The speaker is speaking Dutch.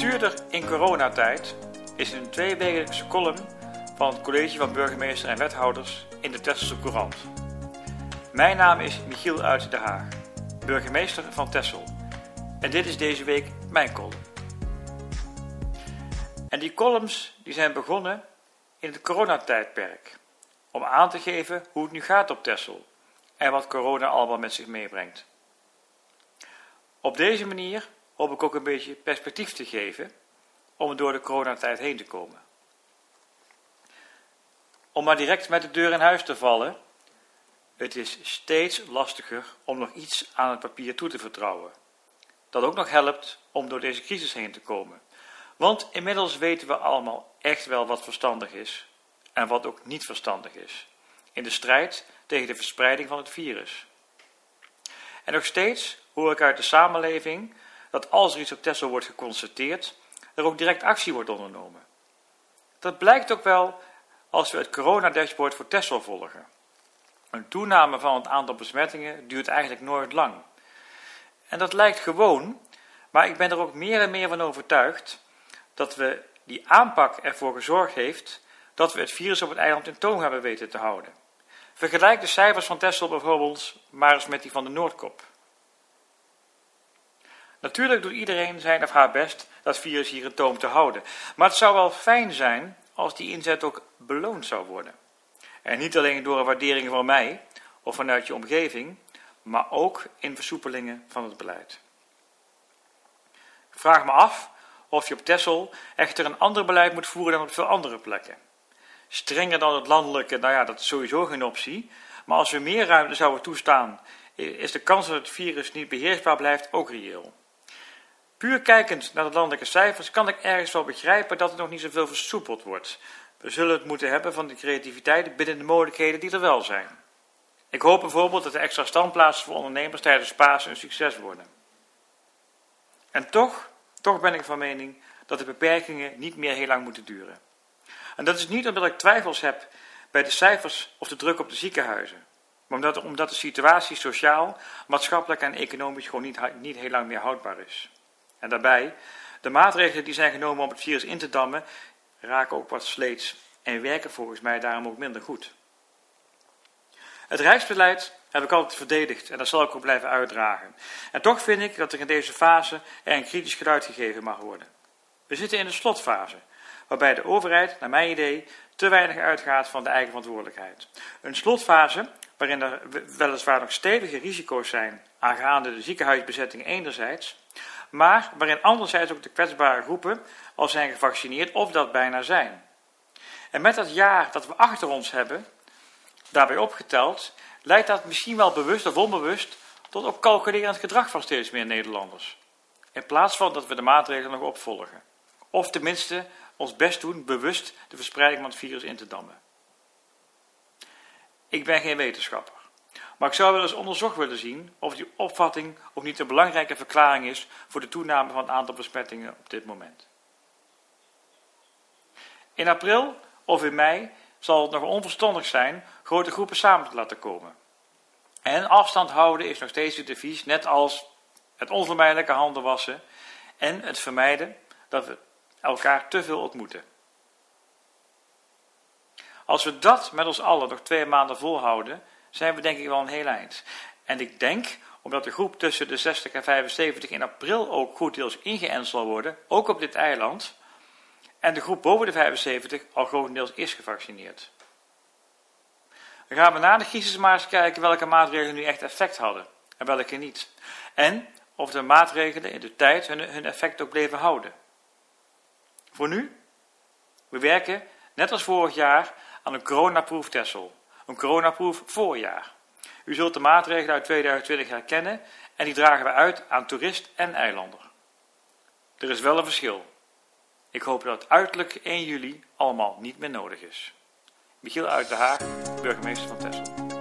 Bestuurder in coronatijd is een tweewekelijkse column van het College van Burgemeester en Wethouders in de Tesselse Courant. Mijn naam is Michiel uit de Haag, burgemeester van Tessel. En dit is deze week mijn column. En die columns die zijn begonnen in het coronatijdperk. Om aan te geven hoe het nu gaat op Tessel en wat corona allemaal met zich meebrengt. Op deze manier hoop ik ook een beetje perspectief te geven om door de coronatijd heen te komen. Om maar direct met de deur in huis te vallen, het is steeds lastiger om nog iets aan het papier toe te vertrouwen. Dat ook nog helpt om door deze crisis heen te komen. Want inmiddels weten we allemaal echt wel wat verstandig is en wat ook niet verstandig is. In de strijd tegen de verspreiding van het virus. En nog steeds hoor ik uit de samenleving dat als er iets op Tesla wordt geconstateerd, er ook direct actie wordt ondernomen. Dat blijkt ook wel als we het coronadashboard voor Tesla volgen. Een toename van het aantal besmettingen duurt eigenlijk nooit lang. En dat lijkt gewoon, maar ik ben er ook meer en meer van overtuigd dat we die aanpak ervoor gezorgd heeft dat we het virus op het eiland in toom hebben weten te houden. Vergelijk de cijfers van Tesla bijvoorbeeld maar eens met die van de Noordkop. Natuurlijk doet iedereen zijn of haar best dat virus hier in toom te houden. Maar het zou wel fijn zijn als die inzet ook beloond zou worden. En niet alleen door een waardering van mij of vanuit je omgeving, maar ook in versoepelingen van het beleid. Vraag me af of je op Texel echter een ander beleid moet voeren dan op veel andere plekken. Strenger dan het landelijke, nou ja, dat is sowieso geen optie. Maar als we meer ruimte zouden toestaan, is de kans dat het virus niet beheersbaar blijft ook reëel. Puur kijkend naar de landelijke cijfers kan ik ergens wel begrijpen dat er nog niet zoveel versoepeld wordt. We zullen het moeten hebben van de creativiteit binnen de mogelijkheden die er wel zijn. Ik hoop bijvoorbeeld dat de extra standplaatsen voor ondernemers tijdens Pasen een succes worden. En toch, toch ben ik van mening dat de beperkingen niet meer heel lang moeten duren. En dat is niet omdat ik twijfels heb bij de cijfers of de druk op de ziekenhuizen, maar omdat, omdat de situatie sociaal, maatschappelijk en economisch gewoon niet, niet heel lang meer houdbaar is. En daarbij, de maatregelen die zijn genomen om het virus in te dammen, raken ook wat sleets en werken volgens mij daarom ook minder goed. Het Rijksbeleid heb ik altijd verdedigd en dat zal ik ook blijven uitdragen. En toch vind ik dat er in deze fase een kritisch geluid gegeven mag worden. We zitten in de slotfase, waarbij de overheid, naar mijn idee, te weinig uitgaat van de eigen verantwoordelijkheid. Een slotfase waarin er weliswaar nog stevige risico's zijn aangaande de ziekenhuisbezetting enerzijds, maar waarin anderzijds ook de kwetsbare groepen al zijn gevaccineerd of dat bijna zijn. En met dat jaar dat we achter ons hebben, daarbij opgeteld, leidt dat misschien wel bewust of onbewust tot ook calculerend gedrag van steeds meer Nederlanders. In plaats van dat we de maatregelen nog opvolgen. Of tenminste ons best doen bewust de verspreiding van het virus in te dammen. Ik ben geen wetenschapper. Maar ik zou wel eens onderzocht willen zien of die opvatting ook niet een belangrijke verklaring is voor de toename van het aantal besmettingen op dit moment. In april of in mei zal het nog onverstandig zijn grote groepen samen te laten komen. En afstand houden is nog steeds het devies, net als het onvermijdelijke handen wassen en het vermijden dat we elkaar te veel ontmoeten. Als we dat met ons allen nog twee maanden volhouden, zijn we denk ik wel een heel eind. En ik denk, omdat de groep tussen de 60 en 75 in april ook goed deels ingeënt zal worden, ook op dit eiland, en de groep boven de 75 al grotendeels is gevaccineerd. Dan gaan we na de crisis maar eens kijken welke maatregelen nu echt effect hadden en welke niet. En of de maatregelen in de tijd hun, effect ook bleven houden. Voor nu, we werken, net als vorig jaar, aan een coronaproof Tessel een coronaproof voorjaar. U zult de maatregelen uit 2020 herkennen en die dragen we uit aan toerist en eilander. Er is wel een verschil. Ik hoop dat uiterlijk 1 juli allemaal niet meer nodig is. Michiel uit de Haag, burgemeester van Texel.